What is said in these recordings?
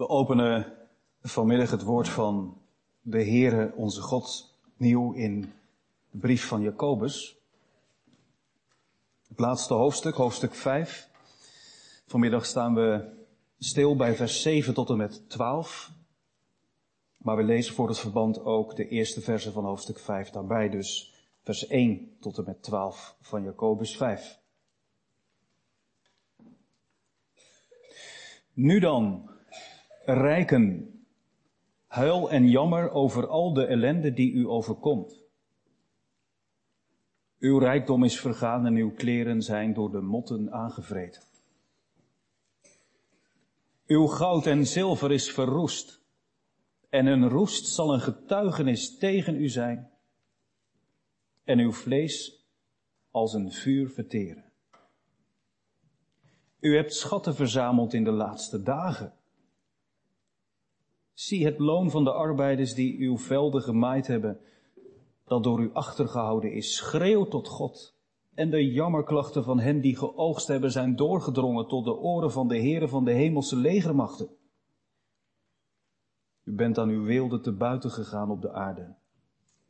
We openen vanmiddag het woord van de Heere onze God nieuw in de brief van Jacobus. Het laatste hoofdstuk, hoofdstuk 5. Vanmiddag staan we stil bij vers 7 tot en met 12. Maar we lezen voor het verband ook de eerste versen van hoofdstuk 5 daarbij. Dus vers 1 tot en met 12 van Jacobus 5. Nu dan, rijken, huil en jammer over al de ellende die u overkomt. Uw rijkdom is vergaan en uw kleren zijn door de motten aangevreten. Uw goud en zilver is verroest en een roest zal een getuigenis tegen u zijn en uw vlees als een vuur verteren. U hebt schatten verzameld in de laatste dagen. Zie het loon van de arbeiders die uw velden gemaaid hebben, dat door u achtergehouden is. Schreeuw tot God. En de jammerklachten van hen die geoogst hebben zijn doorgedrongen tot de oren van de heren van de hemelse legermachten. U bent aan uw weelde te buiten gegaan op de aarde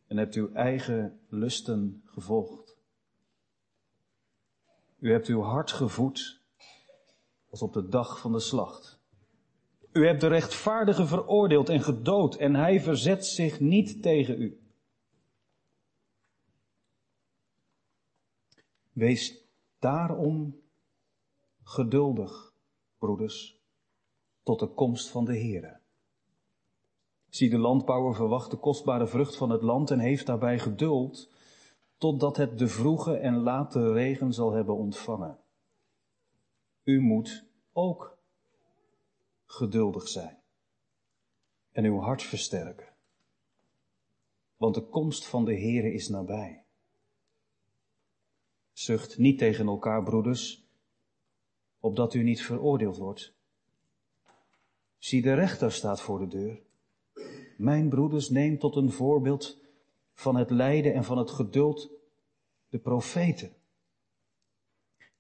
en hebt uw eigen lusten gevolgd. U hebt uw hart gevoed als op de dag van de slacht. U hebt de rechtvaardige veroordeeld en gedood en hij verzet zich niet tegen u. Wees daarom geduldig, broeders, tot de komst van de Here. Zie de landbouwer verwacht de kostbare vrucht van het land en heeft daarbij geduld, totdat het de vroege en late regen zal hebben ontvangen. U moet ook geduldig zijn en uw hart versterken. Want de komst van de Heere is nabij. Zucht niet tegen elkaar, broeders, opdat u niet veroordeeld wordt. Zie, de rechter staat voor de deur. Mijn broeders, neem tot een voorbeeld van het lijden en van het geduld de profeten,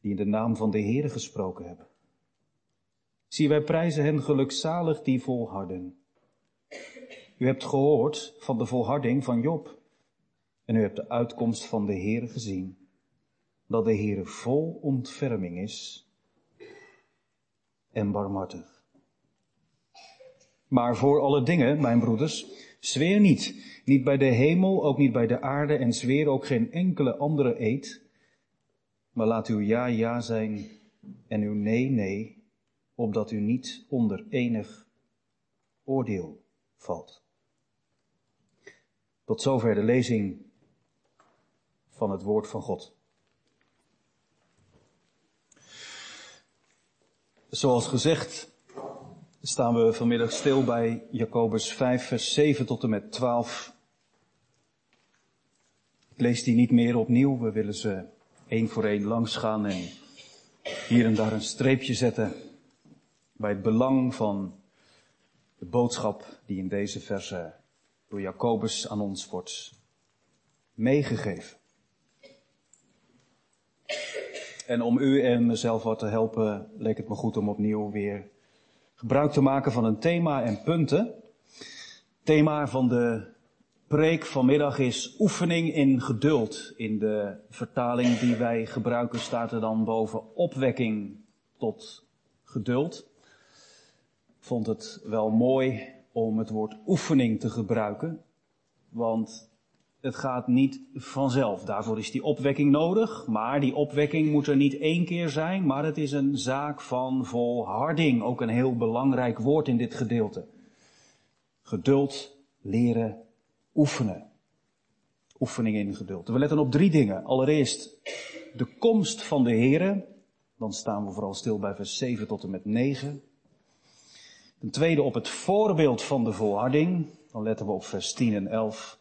die in de naam van de Heere gesproken hebben. Zie, wij prijzen hen gelukzalig die volharden. U hebt gehoord van de volharding van Job. En u hebt de uitkomst van de Heere gezien. Dat de Heere vol ontferming is en barmhartig. Maar voor alle dingen, mijn broeders, zweer niet. Niet bij de hemel, ook niet bij de aarde en zweer ook geen enkele andere eed. Maar laat uw ja ja zijn en uw nee nee opdat u niet onder enig oordeel valt. Tot zover de lezing van het woord van God. Zoals gezegd staan we vanmiddag stil bij Jacobus 5, vers 7 tot en met 12. Ik lees die niet meer opnieuw. We willen ze één voor één langs gaan en hier en daar een streepje zetten bij het belang van de boodschap die in deze verse door Jacobus aan ons wordt meegegeven. En om u en mezelf wat te helpen, leek het me goed om opnieuw weer gebruik te maken van een thema en punten. thema van de preek vanmiddag is oefening in geduld. In de vertaling die wij gebruiken staat er dan boven opwekking tot geduld vond het wel mooi om het woord oefening te gebruiken, want het gaat niet vanzelf. Daarvoor is die opwekking nodig, maar die opwekking moet er niet één keer zijn, maar het is een zaak van volharding. Ook een heel belangrijk woord in dit gedeelte. Geduld, leren, oefenen. Oefening in geduld. We letten op drie dingen. Allereerst de komst van de Here. Dan staan we vooral stil bij vers 7 tot en met 9. Ten tweede op het voorbeeld van de volharding. Dan letten we op vers 10 en 11.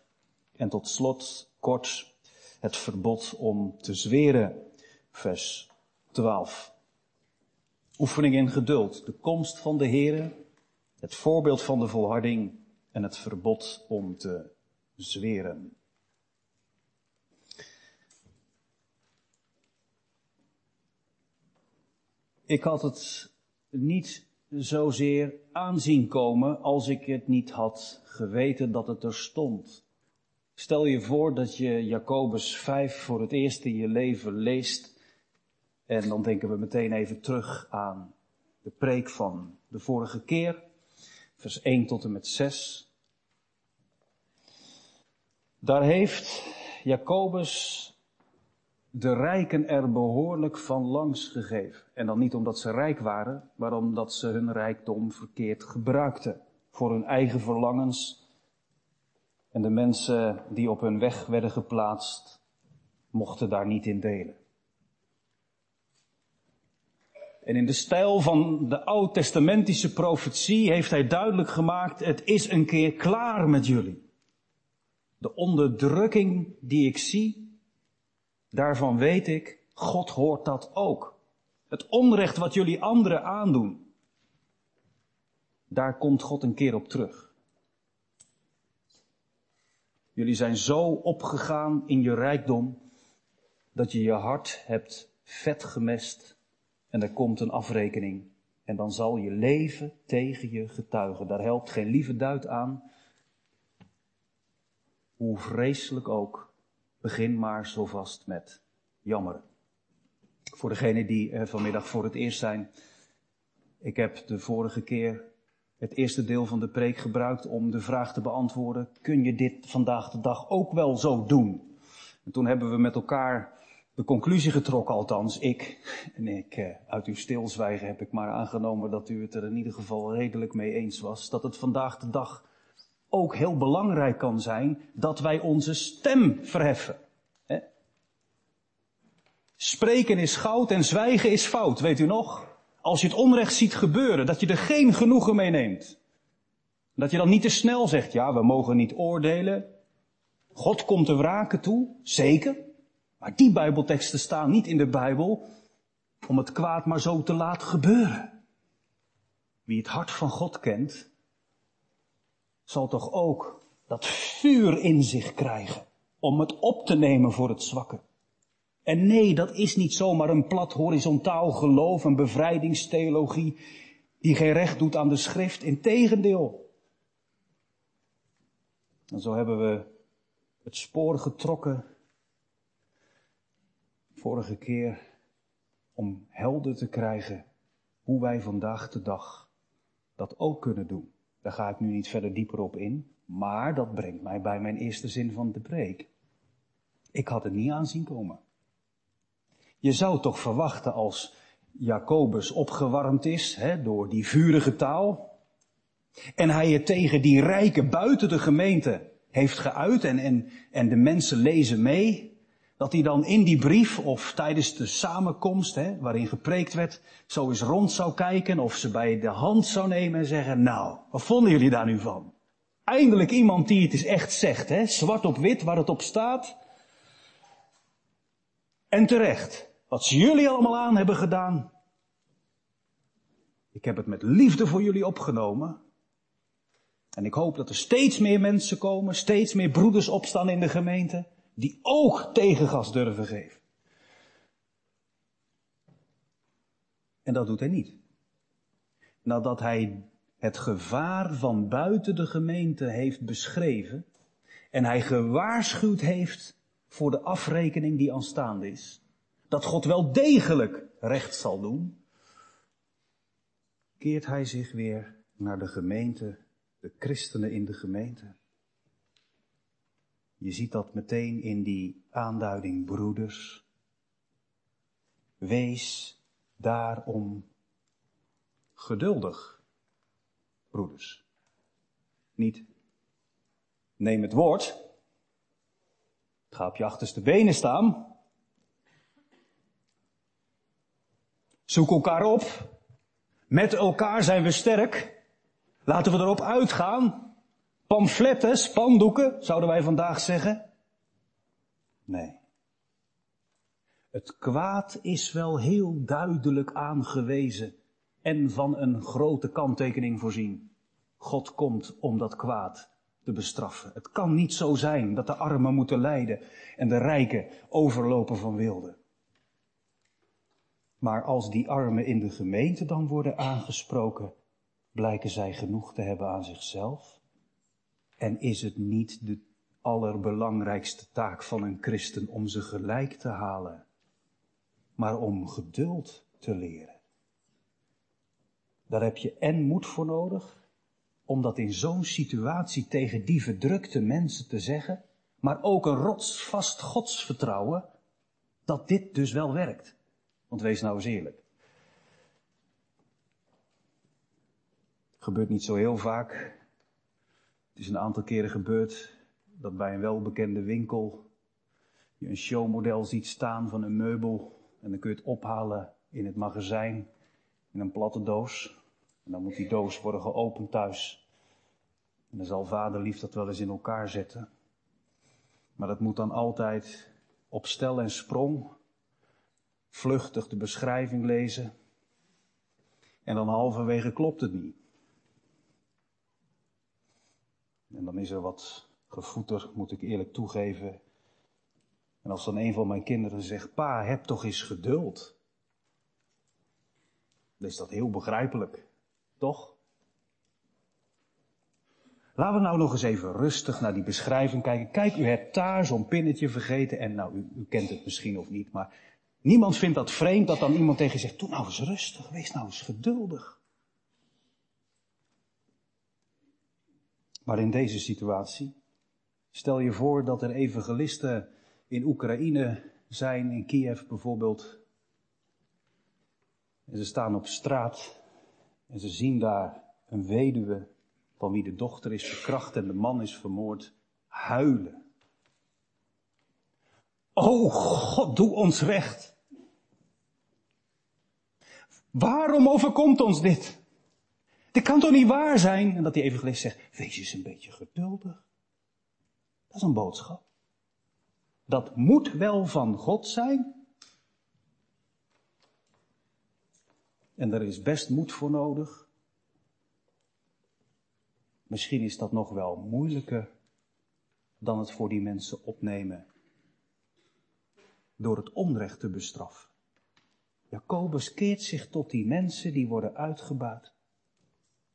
En tot slot kort het verbod om te zweren. Vers 12. Oefening in geduld. De komst van de Here. Het voorbeeld van de volharding. En het verbod om te zweren. Ik had het niet zozeer aanzien komen als ik het niet had geweten dat het er stond. Stel je voor dat je Jacobus 5 voor het eerst in je leven leest en dan denken we meteen even terug aan de preek van de vorige keer, vers 1 tot en met 6. Daar heeft Jacobus de rijken er behoorlijk van langs gegeven. En dan niet omdat ze rijk waren, maar omdat ze hun rijkdom verkeerd gebruikten. Voor hun eigen verlangens. En de mensen die op hun weg werden geplaatst, mochten daar niet in delen. En in de stijl van de oud-testamentische profetie heeft hij duidelijk gemaakt, het is een keer klaar met jullie. De onderdrukking die ik zie, daarvan weet ik, God hoort dat ook. Het onrecht wat jullie anderen aandoen, daar komt God een keer op terug. Jullie zijn zo opgegaan in je rijkdom dat je je hart hebt vet gemest en er komt een afrekening. En dan zal je leven tegen je getuigen. Daar helpt geen lieve duit aan. Hoe vreselijk ook, begin maar zo vast met jammeren. Voor degenen die vanmiddag voor het eerst zijn. Ik heb de vorige keer het eerste deel van de preek gebruikt om de vraag te beantwoorden: kun je dit vandaag de dag ook wel zo doen? En toen hebben we met elkaar de conclusie getrokken, althans ik. En ik, eh, uit uw stilzwijgen heb ik maar aangenomen dat u het er in ieder geval redelijk mee eens was. Dat het vandaag de dag ook heel belangrijk kan zijn dat wij onze stem verheffen. Spreken is goud en zwijgen is fout, weet u nog? Als je het onrecht ziet gebeuren, dat je er geen genoegen mee neemt. Dat je dan niet te snel zegt, ja, we mogen niet oordelen. God komt te wraken toe, zeker. Maar die Bijbelteksten staan niet in de Bijbel om het kwaad maar zo te laten gebeuren. Wie het hart van God kent, zal toch ook dat vuur in zich krijgen om het op te nemen voor het zwakke. En nee, dat is niet zomaar een plat horizontaal geloof, een bevrijdingstheologie die geen recht doet aan de schrift. Integendeel. En zo hebben we het spoor getrokken vorige keer om helder te krijgen hoe wij vandaag de dag dat ook kunnen doen. Daar ga ik nu niet verder dieper op in, maar dat brengt mij bij mijn eerste zin van de preek. Ik had het niet aanzien komen. Je zou toch verwachten als Jacobus opgewarmd is hè, door die vurige taal. En hij het tegen die rijken buiten de gemeente heeft geuit en, en, en de mensen lezen mee dat hij dan in die brief of tijdens de samenkomst, hè, waarin gepreekt werd, zo eens rond zou kijken of ze bij de hand zou nemen en zeggen, nou, wat vonden jullie daar nu van? Eindelijk iemand die het eens echt zegt, hè, zwart op wit waar het op staat. En terecht, wat ze jullie allemaal aan hebben gedaan. Ik heb het met liefde voor jullie opgenomen. En ik hoop dat er steeds meer mensen komen, steeds meer broeders opstaan in de gemeente die ook tegengas durven geven. En dat doet hij niet. Nadat hij het gevaar van buiten de gemeente heeft beschreven en hij gewaarschuwd heeft voor de afrekening die aanstaande is, dat God wel degelijk recht zal doen, keert hij zich weer naar de gemeente, de christenen in de gemeente. Je ziet dat meteen in die aanduiding broeders. Wees daarom geduldig, broeders. Niet neem het woord, ga op je achterste benen staan. Zoek elkaar op. Met elkaar zijn we sterk. Laten we erop uitgaan pamfletten, spandoeken, zouden wij vandaag zeggen? Nee. Het kwaad is wel heel duidelijk aangewezen en van een grote kanttekening voorzien. God komt om dat kwaad te bestraffen. Het kan niet zo zijn dat de armen moeten lijden en de rijken overlopen van wilde. Maar als die armen in de gemeente dan worden aangesproken, Blijken zij genoeg te hebben aan zichzelf? En is het niet de allerbelangrijkste taak van een christen om ze gelijk te halen, maar om geduld te leren? Daar heb je en moed voor nodig, om dat in zo'n situatie tegen die verdrukte mensen te zeggen, maar ook een rotsvast godsvertrouwen dat dit dus wel werkt. Want wees nou eens eerlijk. Gebeurt niet zo heel vaak. Het is een aantal keren gebeurd dat bij een welbekende winkel je een showmodel ziet staan van een meubel en dan kun je het ophalen in het magazijn in een platte doos. En dan moet die doos worden geopend thuis. En dan zal vader lief dat wel eens in elkaar zetten. Maar dat moet dan altijd op stel en sprong, vluchtig de beschrijving lezen. En dan halverwege klopt het niet. En dan is er wat gevoeter, moet ik eerlijk toegeven. En als dan een van mijn kinderen zegt, pa, heb toch eens geduld. Dan is dat heel begrijpelijk, toch? Laten we nou nog eens even rustig naar die beschrijving kijken. Kijk, u hebt daar zo'n pinnetje vergeten en nou, u, u, kent het misschien of niet, maar niemand vindt dat vreemd dat dan iemand tegen je zegt, doe nou eens rustig, wees nou eens geduldig. Maar in deze situatie, stel je voor dat er evangelisten in Oekraïne zijn, in Kiev bijvoorbeeld, en ze staan op straat en ze zien daar een weduwe van wie de dochter is verkracht en de man is vermoord, huilen. O God, doe ons recht. Waarom overkomt ons dit? Dit kan toch niet waar zijn? En dat die evangelist zegt, wees eens een beetje geduldig. Dat is een boodschap. Dat moet wel van God zijn. En er is best moed voor nodig. Misschien is dat nog wel moeilijker dan het voor die mensen opnemen door het onrecht te bestraffen. Jacobus keert zich tot die mensen die worden uitgebuit,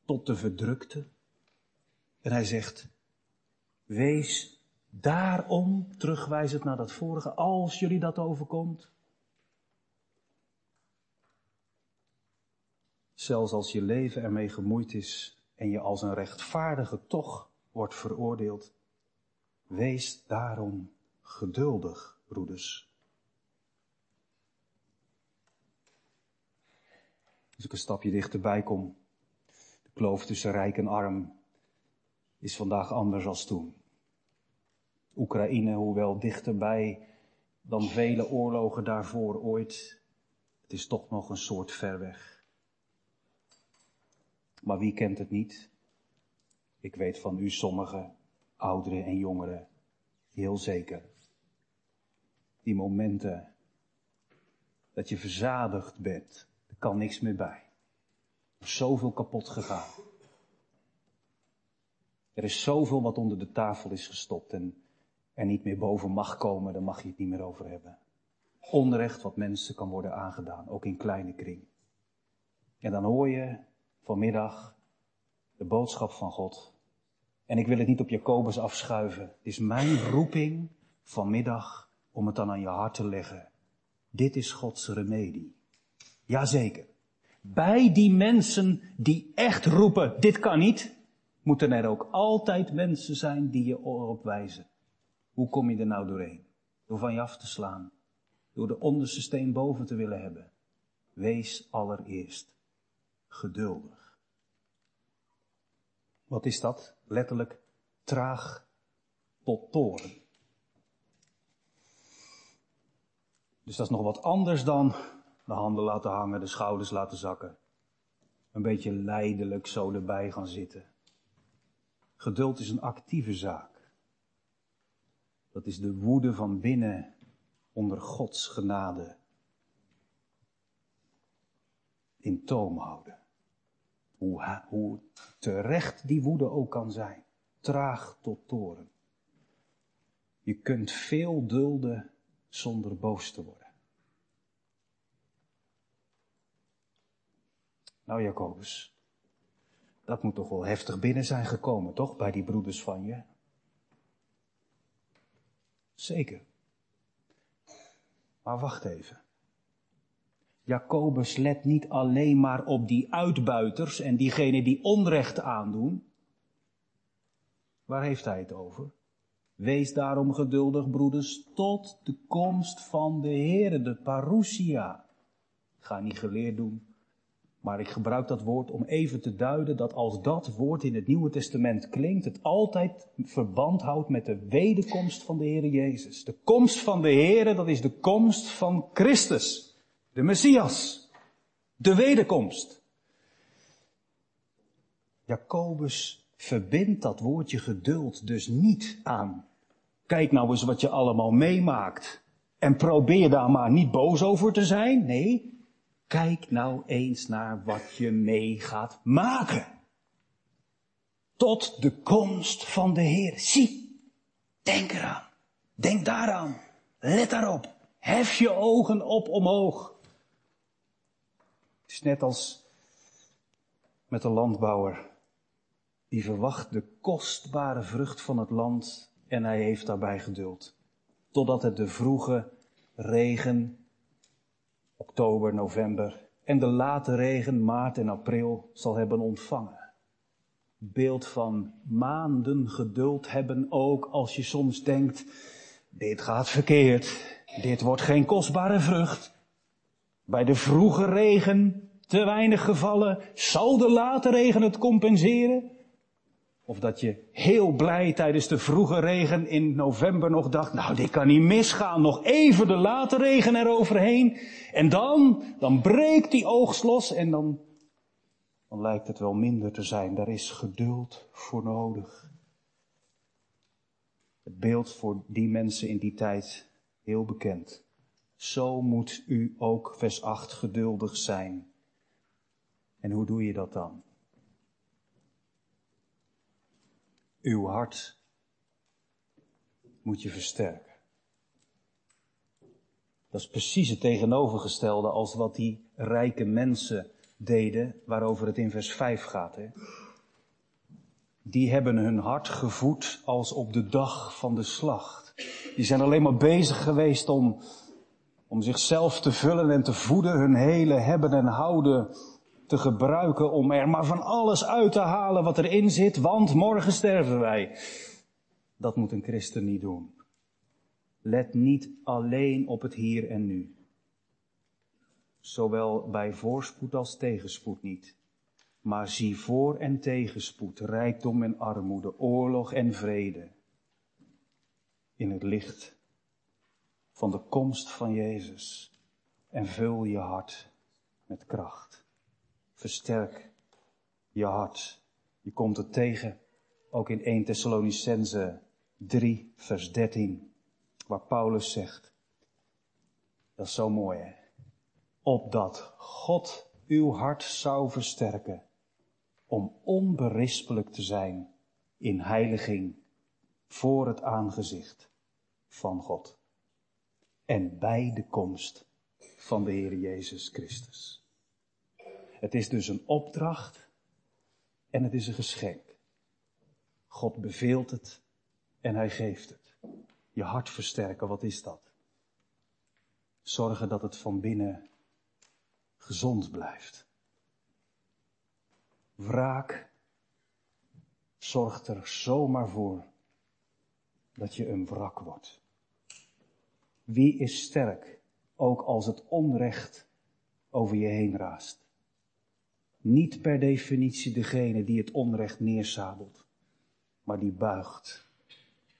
tot de verdrukte. En hij zegt, wees daarom, terugwijzend naar dat vorige, als jullie dat overkomt, zelfs als je leven ermee gemoeid is, en je als een rechtvaardige toch wordt veroordeeld, wees daarom geduldig, broeders. Als ik een stapje dichterbij kom, kloof tussen rijk en arm is vandaag anders als toen. Oekraïne, hoewel dichterbij dan vele oorlogen daarvoor ooit, het is toch nog een soort ver weg. Maar wie kent het niet? Ik weet van u sommigen, ouderen en jongeren, heel zeker. Die momenten dat je verzadigd bent, er kan niks meer bij. Zoveel kapot gegaan. Er is zoveel wat onder de tafel is gestopt en er niet meer boven mag komen, daar mag je het niet meer over hebben. Onrecht wat mensen kan worden aangedaan, ook in kleine kring. En dan hoor je vanmiddag de boodschap van God. En ik wil het niet op Jacobus afschuiven. Het is mijn roeping vanmiddag om het dan aan je hart te leggen. Dit is Gods remedie. Jazeker. Bij die mensen die echt roepen, dit kan niet, moeten er ook altijd mensen zijn die je op wijzen. Hoe kom je er nou doorheen? Door van je af te slaan. Door de onderste steen boven te willen hebben. Wees allereerst geduldig. Wat is dat? Letterlijk traag tot toren. Dus dat is nog wat anders dan de handen laten hangen, de schouders laten zakken. Een beetje leidelijk zo erbij gaan zitten. Geduld is een actieve zaak. Dat is de woede van binnen onder Gods genade. In toom houden. Hoe, hoe terecht die woede ook kan zijn. Traag tot toren. Je kunt veel dulden zonder boos te worden. Nou, Jacobus, Dat moet toch wel heftig binnen zijn gekomen, toch, bij die broeders van je? Zeker. Maar wacht even. Jacobus let niet alleen maar op die uitbuiters en diegenen die onrecht aandoen. Waar heeft hij het over? Wees daarom geduldig, broeders, tot de komst van de Heere, de parousia. ga niet geleerd doen, maar ik gebruik dat woord om even te duiden dat als dat woord in het Nieuwe Testament klinkt, het altijd verband houdt met de wederkomst van de Heere Jezus. De komst van de Heere, dat is de komst van Christus, de Messias, de wederkomst. Jacobus verbindt dat woordje geduld dus niet aan. Kijk nou eens wat je allemaal meemaakt. En probeer daar maar niet boos over te zijn. Nee, Kijk nou eens naar wat je mee gaat maken. Tot de komst van de Heer. Zie, denk eraan. Denk daaraan. Let daarop. Hef je ogen op omhoog. Het is net als met de landbouwer. Die verwacht de kostbare vrucht van het land en hij heeft daarbij geduld. Totdat het de vroege regen oktober, november en de late regen maart en april zal hebben ontvangen. Beeld van maanden geduld hebben ook als je soms denkt, dit gaat verkeerd, dit wordt geen kostbare vrucht. Bij de vroege regen te weinig gevallen, zal de late regen het compenseren? Of dat je heel blij tijdens de vroege regen in november nog dacht, nou dit kan niet misgaan, nog even de late regen eroverheen. En dan, dan breekt die oogst los en dan, dan lijkt het wel minder te zijn. Daar is geduld voor nodig. Het beeld voor die mensen in die tijd heel bekend. Zo moet u ook, vers 8, geduldig zijn. En hoe doe je dat dan? Uw hart moet je versterken. Dat is precies het tegenovergestelde als wat die rijke mensen deden, waarover het in vers 5 gaat. Hè? Die hebben hun hart gevoed als op de dag van de slacht. Die zijn alleen maar bezig geweest om, om zichzelf te vullen en te voeden, hun hele hebben en houden te gebruiken om er maar van alles uit te halen wat erin zit, want morgen sterven wij. Dat moet een christen niet doen. Let niet alleen op het hier en nu. Zowel bij voorspoed als tegenspoed niet. Maar zie voor en tegenspoed, rijkdom en armoede, oorlog en vrede. In het licht van de komst van Jezus. En vul je hart met kracht. Versterk je hart. Je komt het tegen, ook in 1 Thessalonicense 3, vers 13, waar Paulus zegt, dat is zo mooi hè, opdat God uw hart zou versterken, om onberispelijk te zijn in heiliging voor het aangezicht van God en bij de komst van de Heer Jezus Christus. Het is dus een opdracht en het is een geschenk. God beveelt het en hij geeft het. Je hart versterken, wat is dat? Zorgen dat het van binnen gezond blijft. Wraak zorgt er zomaar voor dat je een wrak wordt. Wie is sterk, ook als het onrecht over je heen raast? Niet per definitie degene die het onrecht neersabelt, maar die buigt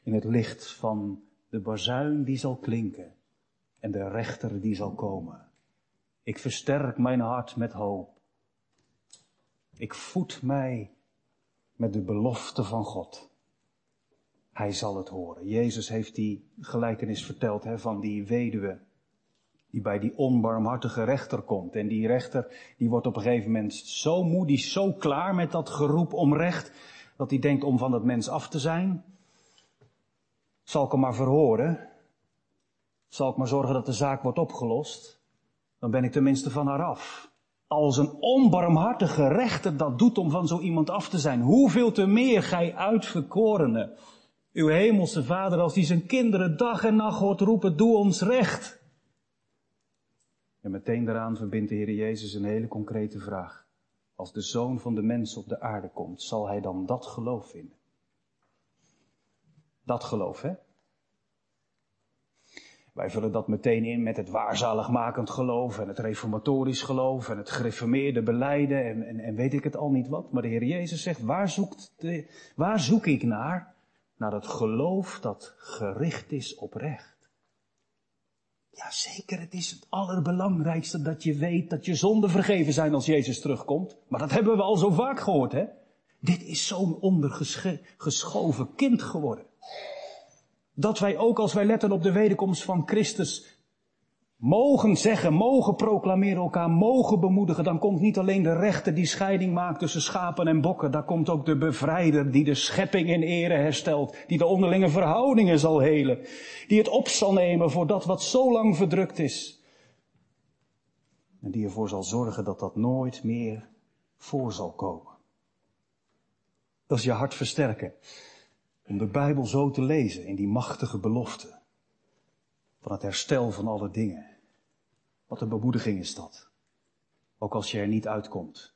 in het licht van de bazuin die zal klinken en de rechter die zal komen. Ik versterk mijn hart met hoop. Ik voed mij met de belofte van God. Hij zal het horen. Jezus heeft die gelijkenis verteld hè, van die weduwe die bij die onbarmhartige rechter komt. En die rechter, die wordt op een gegeven moment zo moe, die zo klaar met dat geroep om recht, dat hij denkt om van dat mens af te zijn. Zal ik hem maar verhoren? Zal ik maar zorgen dat de zaak wordt opgelost? Dan ben ik tenminste van haar af. als een onbarmhartige rechter dat doet om van zo iemand af te zijn, hoeveel te meer gij uitverkorene, uw hemelse vader, als die zijn kinderen dag en nacht hoort roepen, doe ons recht. En meteen daaraan verbindt de Heer Jezus een hele concrete vraag. Als de zoon van de mens op de aarde komt, zal hij dan dat geloof vinden? Dat geloof, hè? Wij vullen dat meteen in met het waarzaligmakend geloof en het reformatorisch geloof en het gereformeerde beleiden en, en, en weet ik het al niet wat. Maar de Heer Jezus zegt, waar, zoekt de, waar zoek ik naar? Naar het geloof dat gericht is op recht. Ja, zeker, het is het allerbelangrijkste dat je weet dat je zonden vergeven zijn als Jezus terugkomt. Maar dat hebben we al zo vaak gehoord, hè? Dit is zo'n ondergeschoven kind geworden. Dat wij ook als wij letten op de wederkomst van Christus mogen zeggen, mogen proclameren elkaar, mogen bemoedigen, dan komt niet alleen de rechter die scheiding maakt tussen schapen en bokken, daar komt ook de bevrijder die de schepping in ere herstelt, die de onderlinge verhoudingen zal helen, die het op zal nemen voor dat wat zo lang verdrukt is. En die ervoor zal zorgen dat dat nooit meer voor zal komen. Dat is je hart versterken. Om de Bijbel zo te lezen in die machtige belofte. Van het herstel van alle dingen. Wat een bemoediging is dat. Ook als je er niet uitkomt.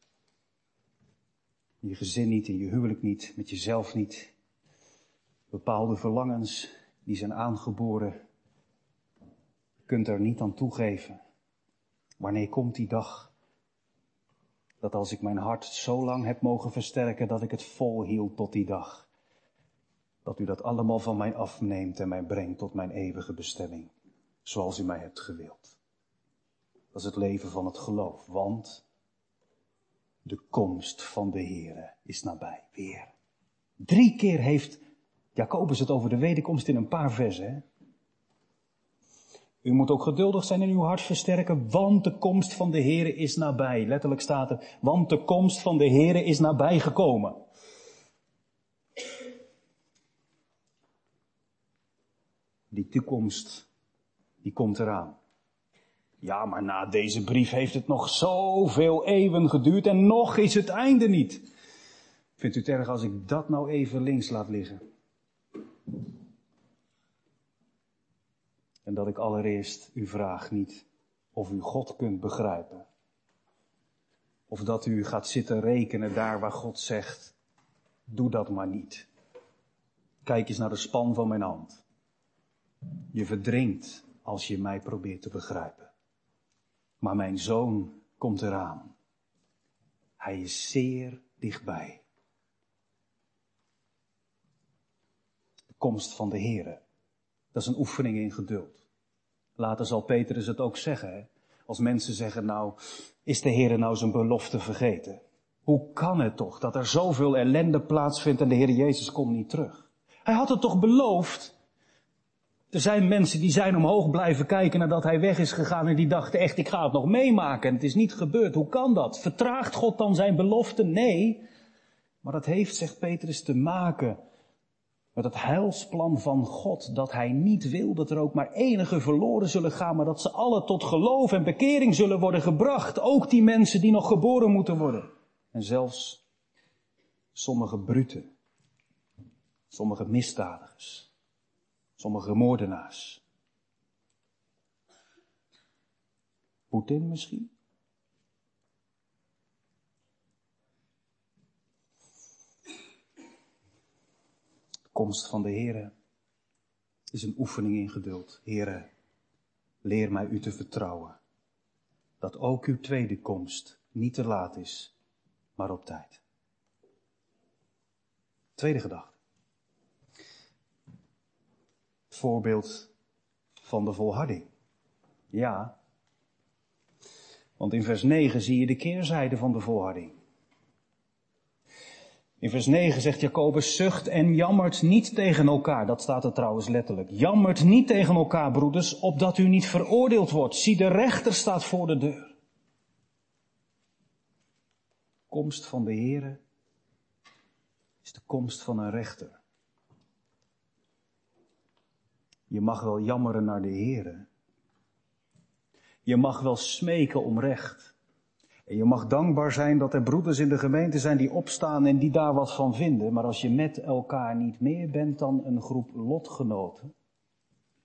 In je gezin niet, in je huwelijk niet, met jezelf niet. Bepaalde verlangens die zijn aangeboren. Kunt er niet aan toegeven. Wanneer komt die dag? Dat als ik mijn hart zo lang heb mogen versterken dat ik het volhield tot die dag dat u dat allemaal van mij afneemt en mij brengt tot mijn eeuwige bestemming, zoals u mij hebt gewild. Dat is het leven van het geloof, want de komst van de Heere is nabij. Weer. Drie keer heeft Jacobus het over de wederkomst in een paar versen. U moet ook geduldig zijn en uw hart versterken, want de komst van de Heere is nabij. Letterlijk staat er, want de komst van de Heere is nabij gekomen. Die toekomst, die komt eraan. Ja, maar na deze brief heeft het nog zoveel eeuwen geduurd en nog is het einde niet. Vindt u het erg als ik dat nou even links laat liggen? En dat ik allereerst u vraag niet of u God kunt begrijpen. Of dat u gaat zitten rekenen daar waar God zegt, doe dat maar niet. Kijk eens naar de span van mijn hand. Je verdrinkt als je mij probeert te begrijpen. Maar mijn zoon komt eraan. Hij is zeer dichtbij. De komst van de Here. Dat is een oefening in geduld. Later zal Petrus het ook zeggen. Hè? Als mensen zeggen, nou, is de Heer nou zijn belofte vergeten? Hoe kan het toch dat er zoveel ellende plaatsvindt en de Heer Jezus komt niet terug? Hij had het toch beloofd? Er zijn mensen die zijn omhoog blijven kijken nadat hij weg is gegaan en die dachten echt, ik ga het nog meemaken en het is niet gebeurd. Hoe kan dat? Vertraagt God dan zijn belofte? Nee. Maar dat heeft, zegt Petrus, te maken met het heilsplan van God. Dat hij niet wil dat er ook maar enige verloren zullen gaan, maar dat ze alle tot geloof en bekering zullen worden gebracht. Ook die mensen die nog geboren moeten worden. En zelfs sommige bruten, sommige misdadigers. Sommige moordenaars. Poetin misschien? De komst van de Heere is een oefening in geduld. Heere, leer mij u te vertrouwen. Dat ook uw tweede komst niet te laat is, maar op tijd. Tweede gedachte voorbeeld van de volharding. Ja, want in vers 9 zie je de keerzijde van de volharding. In vers 9 zegt Jacobus, zucht en jammert niet tegen elkaar. Dat staat er trouwens letterlijk. Jammert niet tegen elkaar, broeders, opdat u niet veroordeeld wordt. Zie, de rechter staat voor de deur. Komst van de Here is de komst van een rechter. Je mag wel jammeren naar de Heer. Je mag wel smeken om recht. En je mag dankbaar zijn dat er broeders in de gemeente zijn die opstaan en die daar wat van vinden. Maar als je met elkaar niet meer bent dan een groep lotgenoten.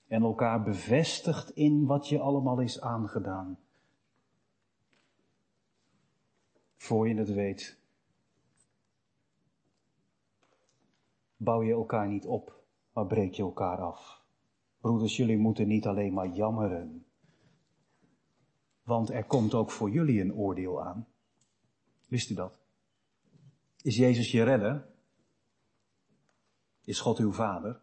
En elkaar bevestigt in wat je allemaal is aangedaan. Voor je het weet, bouw je elkaar niet op, maar breek je elkaar af. Broeders, jullie moeten niet alleen maar jammeren. Want er komt ook voor jullie een oordeel aan. Wist u dat? Is Jezus je redder? Is God uw vader?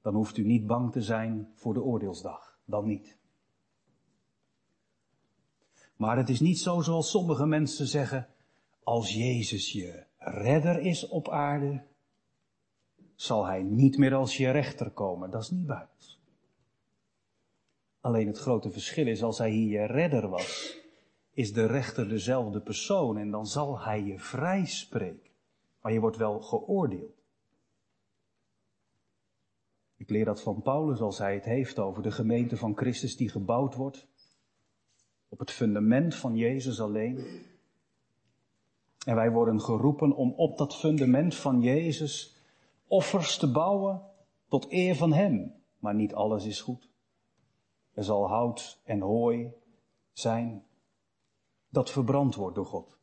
Dan hoeft u niet bang te zijn voor de oordeelsdag. Dan niet. Maar het is niet zo zoals sommige mensen zeggen, als Jezus je redder is op aarde, zal hij niet meer als je rechter komen. Dat is niet buiten. Alleen het grote verschil is, als hij hier je redder was, is de rechter dezelfde persoon en dan zal hij je vrij spreken. Maar je wordt wel geoordeeld. Ik leer dat van Paulus als hij het heeft over de gemeente van Christus die gebouwd wordt. Op het fundament van Jezus alleen. En wij worden geroepen om op dat fundament van Jezus offers te bouwen tot eer van Hem. Maar niet alles is goed. Er zal hout en hooi zijn dat verbrand wordt door God.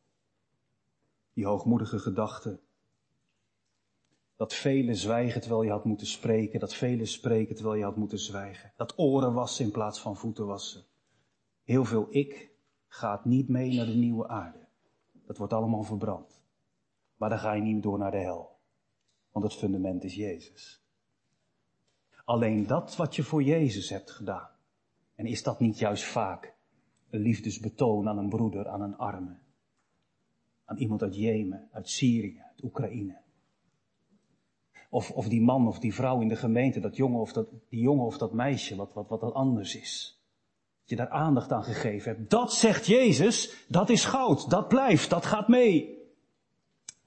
Die hoogmoedige gedachte. Dat velen zwijgen terwijl je had moeten spreken. Dat velen spreken terwijl je had moeten zwijgen. Dat oren wassen in plaats van voeten wassen. Heel veel ik gaat niet mee naar de nieuwe aarde. Dat wordt allemaal verbrand. Maar dan ga je niet door naar de hel. Want het fundament is Jezus. Alleen dat wat je voor Jezus hebt gedaan. En is dat niet juist vaak een liefdesbetoon aan een broeder, aan een arme? Aan iemand uit Jemen, uit Syrië, uit Oekraïne. Of, of die man of die vrouw in de gemeente, dat jongen of dat, die jongen of dat meisje, wat, wat, wat dat anders is je daar aandacht aan gegeven hebt. Dat zegt Jezus, dat is goud, dat blijft, dat gaat mee.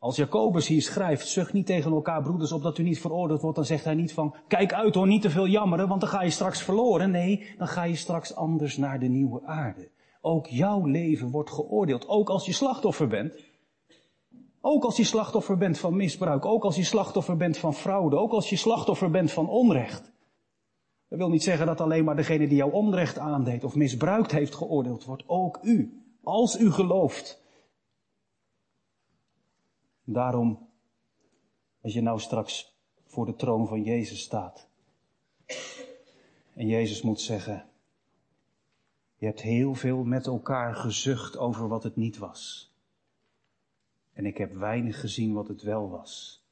Als Jacobus hier schrijft, zucht niet tegen elkaar broeders op dat u niet veroordeeld wordt, dan zegt hij niet van, kijk uit hoor, niet te veel jammeren, want dan ga je straks verloren. Nee, dan ga je straks anders naar de nieuwe aarde. Ook jouw leven wordt geoordeeld, ook als je slachtoffer bent. Ook als je slachtoffer bent van misbruik, ook als je slachtoffer bent van fraude, ook als je slachtoffer bent van onrecht. Dat wil niet zeggen dat alleen maar degene die jou onrecht aandeed of misbruikt heeft geoordeeld wordt. Ook u, als u gelooft. Daarom, als je nou straks voor de troon van Jezus staat. En Jezus moet zeggen, je hebt heel veel met elkaar gezucht over wat het niet was. En ik heb weinig gezien wat het wel was.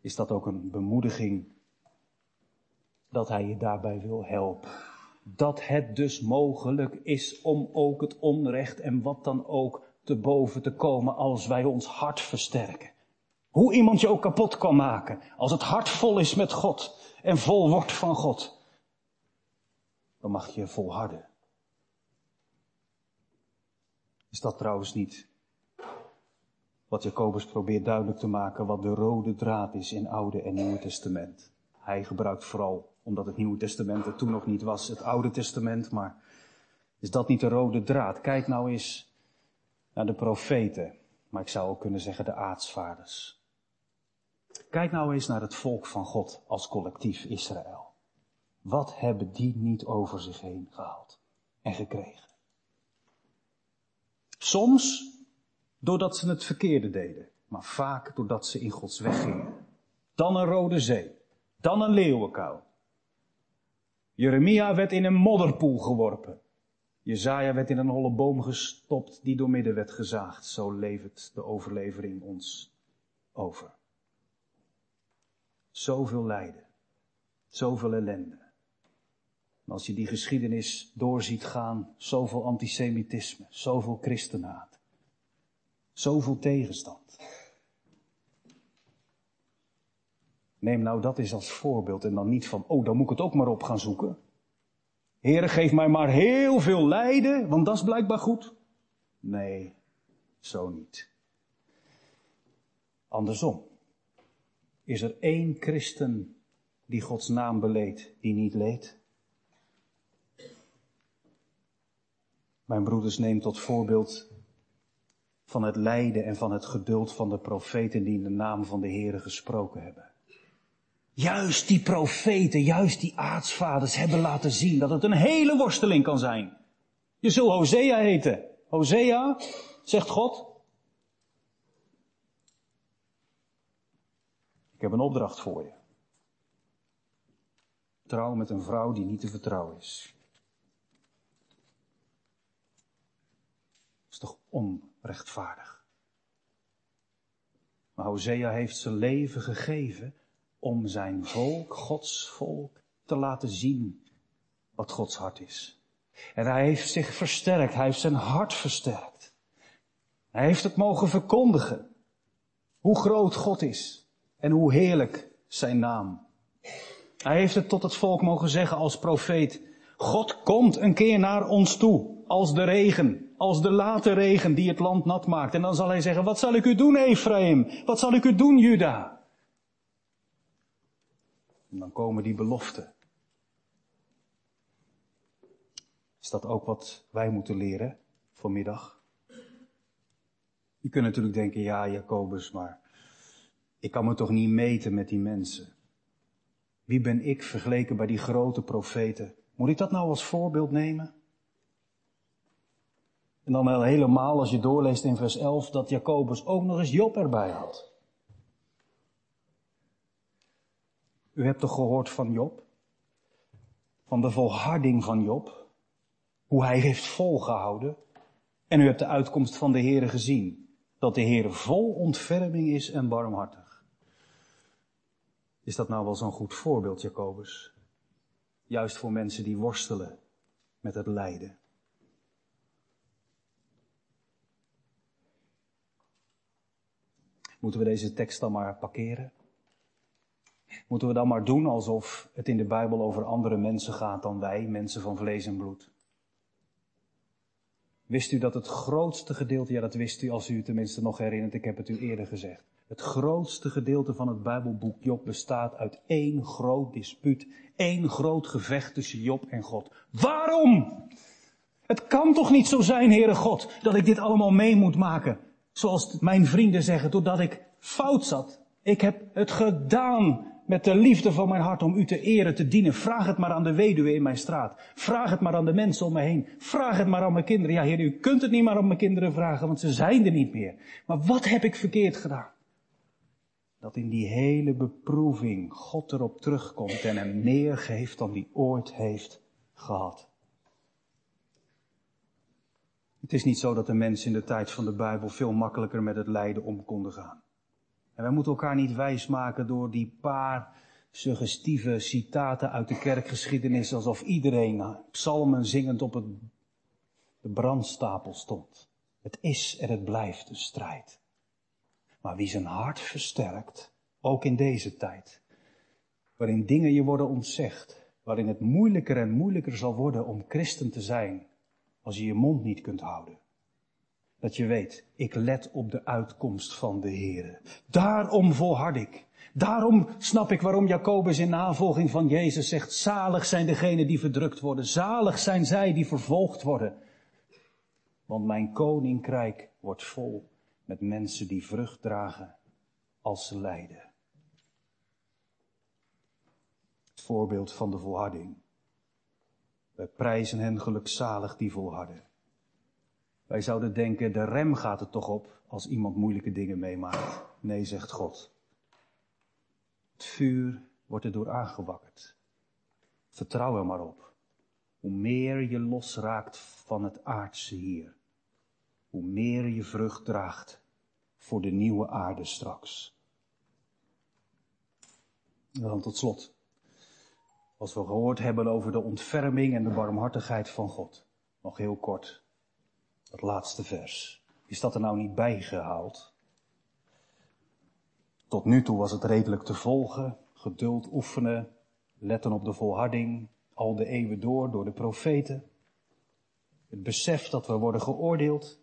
Is dat ook een bemoediging dat hij je daarbij wil helpen. Dat het dus mogelijk is om ook het onrecht en wat dan ook te boven te komen als wij ons hart versterken. Hoe iemand je ook kapot kan maken, als het hart vol is met God en vol wordt van God, dan mag je volharden. Is dat trouwens niet wat Jacobus probeert duidelijk te maken, wat de rode draad is in Oude en Nieuwe Testament? Hij gebruikt vooral omdat het Nieuwe Testament er toen nog niet was, het Oude Testament, maar is dat niet de rode draad? Kijk nou eens naar de profeten, maar ik zou ook kunnen zeggen de aartsvaders. Kijk nou eens naar het volk van God als collectief Israël. Wat hebben die niet over zich heen gehaald en gekregen? Soms doordat ze het verkeerde deden, maar vaak doordat ze in Gods weg gingen. Dan een rode zee, dan een leeuwenkuil, Jeremia werd in een modderpoel geworpen. Jezaja werd in een holle boom gestopt die door midden werd gezaagd. Zo levert de overlevering ons over. Zoveel lijden. Zoveel ellende. En als je die geschiedenis doorziet gaan, zoveel antisemitisme, zoveel christenhaat, zoveel tegenstand. Neem nou dat eens als voorbeeld en dan niet van, oh, dan moet ik het ook maar op gaan zoeken. Heere, geef mij maar heel veel lijden, want dat is blijkbaar goed. Nee, zo niet. Andersom. Is er één christen die Gods naam beleed, die niet leed? Mijn broeders, neem tot voorbeeld van het lijden en van het geduld van de profeten die in de naam van de Heere gesproken hebben. Juist die profeten, juist die aartsvaders hebben laten zien dat het een hele worsteling kan zijn. Je zult Hosea heten. Hosea, zegt God. Ik heb een opdracht voor je. Trouw met een vrouw die niet te vertrouwen is. Dat is toch onrechtvaardig. Maar Hosea heeft zijn leven gegeven om zijn volk, Gods volk, te laten zien wat Gods hart is. En hij heeft zich versterkt, hij heeft zijn hart versterkt. Hij heeft het mogen verkondigen. Hoe groot God is en hoe heerlijk zijn naam. Hij heeft het tot het volk mogen zeggen als profeet. God komt een keer naar ons toe, als de regen, als de late regen die het land nat maakt. En dan zal hij zeggen, wat zal ik u doen, Ephraim? Wat zal ik u doen, Juda? En dan komen die beloften. Is dat ook wat wij moeten leren vanmiddag? Je kunt natuurlijk denken, ja, Jacobus, maar ik kan me toch niet meten met die mensen. Wie ben ik vergeleken bij die grote profeten? Moet ik dat nou als voorbeeld nemen? En dan helemaal als je doorleest in vers 11 dat Jacobus ook nog eens Job erbij had. U hebt toch gehoord van Job? Van de volharding van Job? Hoe hij heeft volgehouden? En u hebt de uitkomst van de Heere gezien. Dat de Heer vol ontferming is en barmhartig. Is dat nou wel zo'n goed voorbeeld, Jacobus? Juist voor mensen die worstelen met het lijden. Moeten we deze tekst dan maar parkeren? Moeten we dan maar doen alsof het in de Bijbel over andere mensen gaat dan wij, mensen van vlees en bloed? Wist u dat het grootste gedeelte, ja dat wist u als u tenminste nog herinnert, ik heb het u eerder gezegd. Het grootste gedeelte van het Bijbelboek Job bestaat uit één groot dispuut, één groot gevecht tussen Job en God. Waarom? Het kan toch niet zo zijn, Heere God, dat ik dit allemaal mee moet maken. Zoals mijn vrienden zeggen, doordat ik fout zat. Ik heb het gedaan met de liefde van mijn hart om u te eren, te dienen. Vraag het maar aan de weduwe in mijn straat. Vraag het maar aan de mensen om me heen. Vraag het maar aan mijn kinderen. Ja, heer, u kunt het niet maar aan mijn kinderen vragen, want ze zijn er niet meer. Maar wat heb ik verkeerd gedaan? Dat in die hele beproeving God erop terugkomt en hem meer geeft dan hij ooit heeft gehad. Het is niet zo dat de mensen in de tijd van de Bijbel veel makkelijker met het lijden om konden gaan. En wij moeten elkaar niet wijsmaken door die paar suggestieve citaten uit de kerkgeschiedenis, alsof iedereen psalmen zingend op het, de brandstapel stond. Het is en het blijft een strijd. Maar wie zijn hart versterkt, ook in deze tijd, waarin dingen je worden ontzegd, waarin het moeilijker en moeilijker zal worden om christen te zijn, als je je mond niet kunt houden. Dat je weet, ik let op de uitkomst van de Heer. Daarom volhard ik. Daarom snap ik waarom Jacobus in navolging van Jezus zegt, zalig zijn degenen die verdrukt worden, zalig zijn zij die vervolgd worden. Want mijn koninkrijk wordt vol met mensen die vrucht dragen als ze lijden. Het voorbeeld van de volharding. Wij prijzen hen gelukzalig die volharden. Wij zouden denken, de rem gaat er toch op als iemand moeilijke dingen meemaakt. Nee, zegt God. Het vuur wordt er door aangewakkerd. Vertrouw er maar op. Hoe meer je losraakt van het aardse hier, hoe meer je vrucht draagt voor de nieuwe aarde straks. En dan tot slot. Als we gehoord hebben over de ontferming en de barmhartigheid van God. Nog heel kort. Dat laatste vers. Is dat er nou niet bijgehaald? Tot nu toe was het redelijk te volgen, geduld oefenen, letten op de volharding, al de eeuwen door, door de profeten. Het besef dat we worden geoordeeld.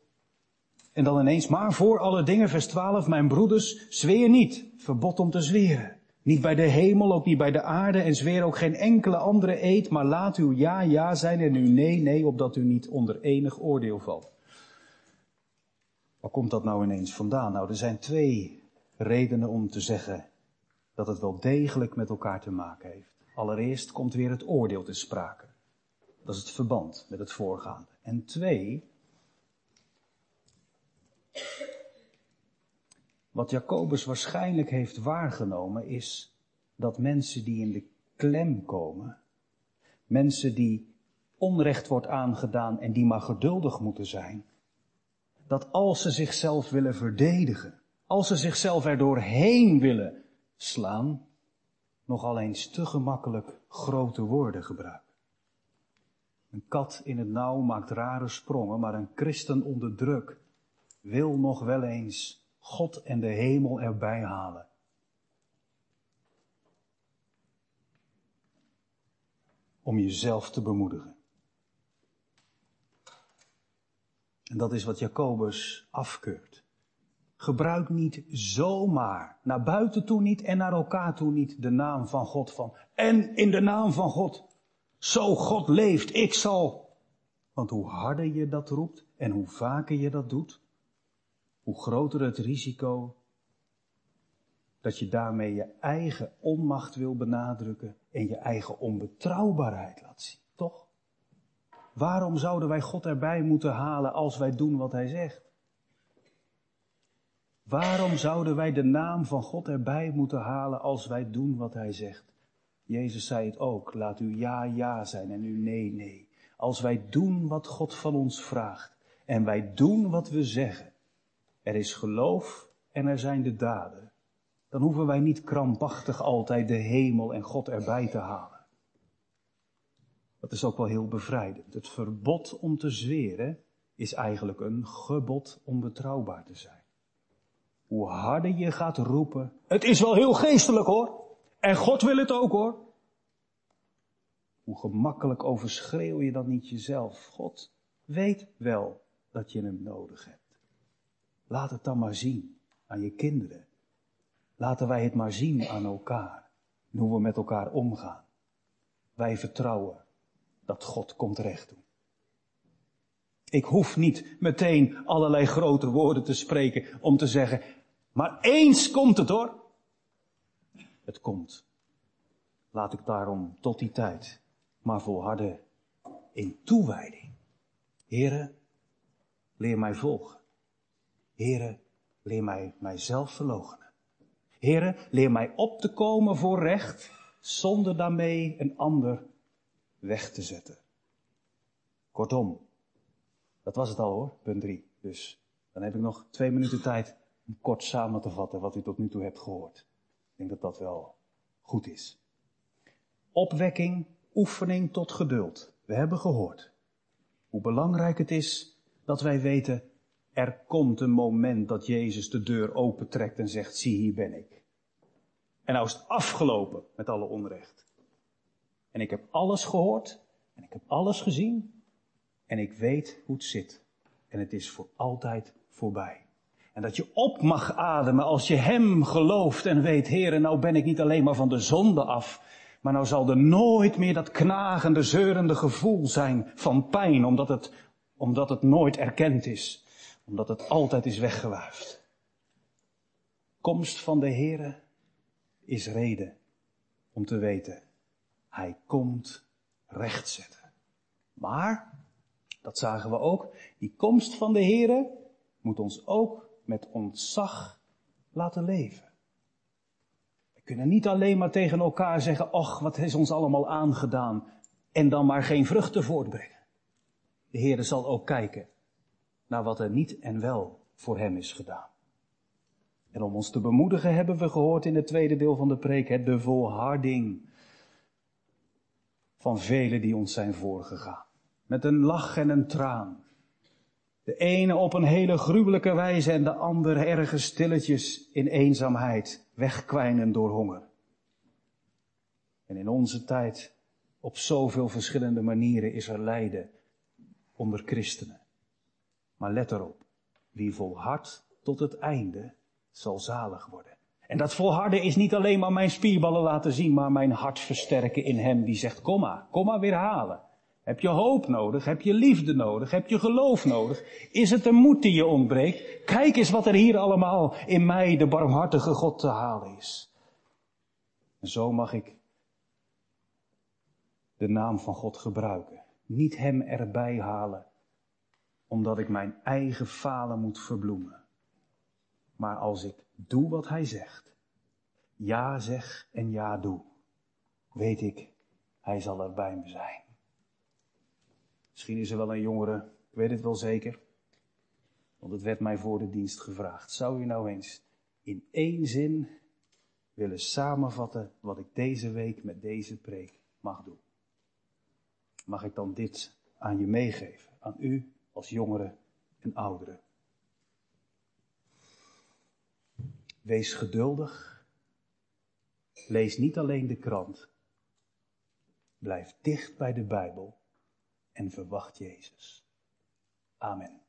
En dan ineens, maar voor alle dingen, vers 12, mijn broeders, zweer niet, verbod om te zweren. Niet bij de hemel, ook niet bij de aarde en zweer ook geen enkele andere eed, maar laat uw ja ja zijn en uw nee nee, opdat u niet onder enig oordeel valt. Waar komt dat nou ineens vandaan? Nou, er zijn twee redenen om te zeggen dat het wel degelijk met elkaar te maken heeft. Allereerst komt weer het oordeel te sprake. Dat is het verband met het voorgaande. En twee, wat Jacobus waarschijnlijk heeft waargenomen is dat mensen die in de klem komen, mensen die onrecht wordt aangedaan en die maar geduldig moeten zijn, dat als ze zichzelf willen verdedigen, als ze zichzelf er doorheen willen slaan, nogal eens te gemakkelijk grote woorden gebruiken. Een kat in het nauw maakt rare sprongen, maar een christen onder druk wil nog wel eens God en de hemel erbij halen. Om jezelf te bemoedigen. En dat is wat Jacobus afkeurt. Gebruik niet zomaar, naar buiten toe niet en naar elkaar toe niet, de naam van God van. En in de naam van God. Zo God leeft, ik zal. Want hoe harder je dat roept en hoe vaker je dat doet, hoe groter het risico dat je daarmee je eigen onmacht wil benadrukken en je eigen onbetrouwbaarheid laat zien. Toch? Waarom zouden wij God erbij moeten halen als wij doen wat Hij zegt? Waarom zouden wij de naam van God erbij moeten halen als wij doen wat Hij zegt? Jezus zei het ook, laat u ja ja zijn en u nee nee. Als wij doen wat God van ons vraagt en wij doen wat we zeggen, er is geloof en er zijn de daden, dan hoeven wij niet krampachtig altijd de hemel en God erbij te halen. Dat is ook wel heel bevrijdend. Het verbod om te zweren is eigenlijk een gebod om betrouwbaar te zijn. Hoe harder je gaat roepen, het is wel heel geestelijk hoor, en God wil het ook hoor. Hoe gemakkelijk overschreeuw je dan niet jezelf? God weet wel dat je hem nodig hebt. Laat het dan maar zien aan je kinderen. Laten wij het maar zien aan elkaar. Hoe we met elkaar omgaan. Wij vertrouwen dat God komt recht doen. Ik hoef niet meteen allerlei grote woorden te spreken om te zeggen, maar eens komt het hoor. Het komt. Laat ik daarom tot die tijd maar volharden in toewijding. Heren, leer mij volgen. Heren, leer mij mijzelf verloochenen. Heren, leer mij op te komen voor recht, zonder daarmee een ander weg te zetten. Kortom, dat was het al hoor, punt 3. Dus dan heb ik nog twee minuten tijd om kort samen te vatten wat u tot nu toe hebt gehoord. Ik denk dat dat wel goed is. Opwekking, oefening tot geduld. We hebben gehoord hoe belangrijk het is dat wij weten, er komt een moment dat Jezus de deur opentrekt en zegt, zie hier ben ik. En nou is het afgelopen met alle onrecht. En ik heb alles gehoord en ik heb alles gezien en ik weet hoe het zit. En het is voor altijd voorbij. En dat je op mag ademen als je Hem gelooft en weet, Heer, nou ben ik niet alleen maar van de zonde af, maar nou zal er nooit meer dat knagende, zeurende gevoel zijn van pijn, omdat het, omdat het nooit erkend is, omdat het altijd is weggewuifd. Komst van de Heere is reden om te weten, Hij komt rechtzetten. Maar, dat zagen we ook, die komst van de Heere moet ons ook met ontzag laten leven. We kunnen niet alleen maar tegen elkaar zeggen, ach, wat is ons allemaal aangedaan, en dan maar geen vruchten voortbrengen. De Heer zal ook kijken naar wat er niet en wel voor hem is gedaan. En om ons te bemoedigen hebben we gehoord in het tweede deel van de preek, het de volharding van velen die ons zijn voorgegaan. Met een lach en een traan. De ene op een hele gruwelijke wijze en de andere ergens stilletjes in eenzaamheid, wegkwijnen door honger. En in onze tijd, op zoveel verschillende manieren, is er lijden onder christenen. Maar let erop, wie volhardt tot het einde, zal zalig worden. En dat volharden is niet alleen maar mijn spierballen laten zien, maar mijn hart versterken in Hem die zegt, kom maar, kom maar weer halen. Heb je hoop nodig? Heb je liefde nodig? Heb je geloof nodig? Is het de moed die je ontbreekt? Kijk eens wat er hier allemaal in mij, de barmhartige God, te halen is. En zo mag ik de naam van God gebruiken. Niet Hem erbij halen, omdat ik mijn eigen falen moet verbloemen. Maar als ik doe wat Hij zegt, ja zeg en ja doe, weet ik, Hij zal er bij me zijn. Misschien is er wel een jongere, ik weet het wel zeker, want het werd mij voor de dienst gevraagd. Zou u nou eens in één zin willen samenvatten wat ik deze week met deze preek mag doen? Mag ik dan dit aan je meegeven, aan u als jongere en ouderen? Wees geduldig. Lees niet alleen de krant. Blijf dicht bij de Bijbel en verwacht Jezus. Amen.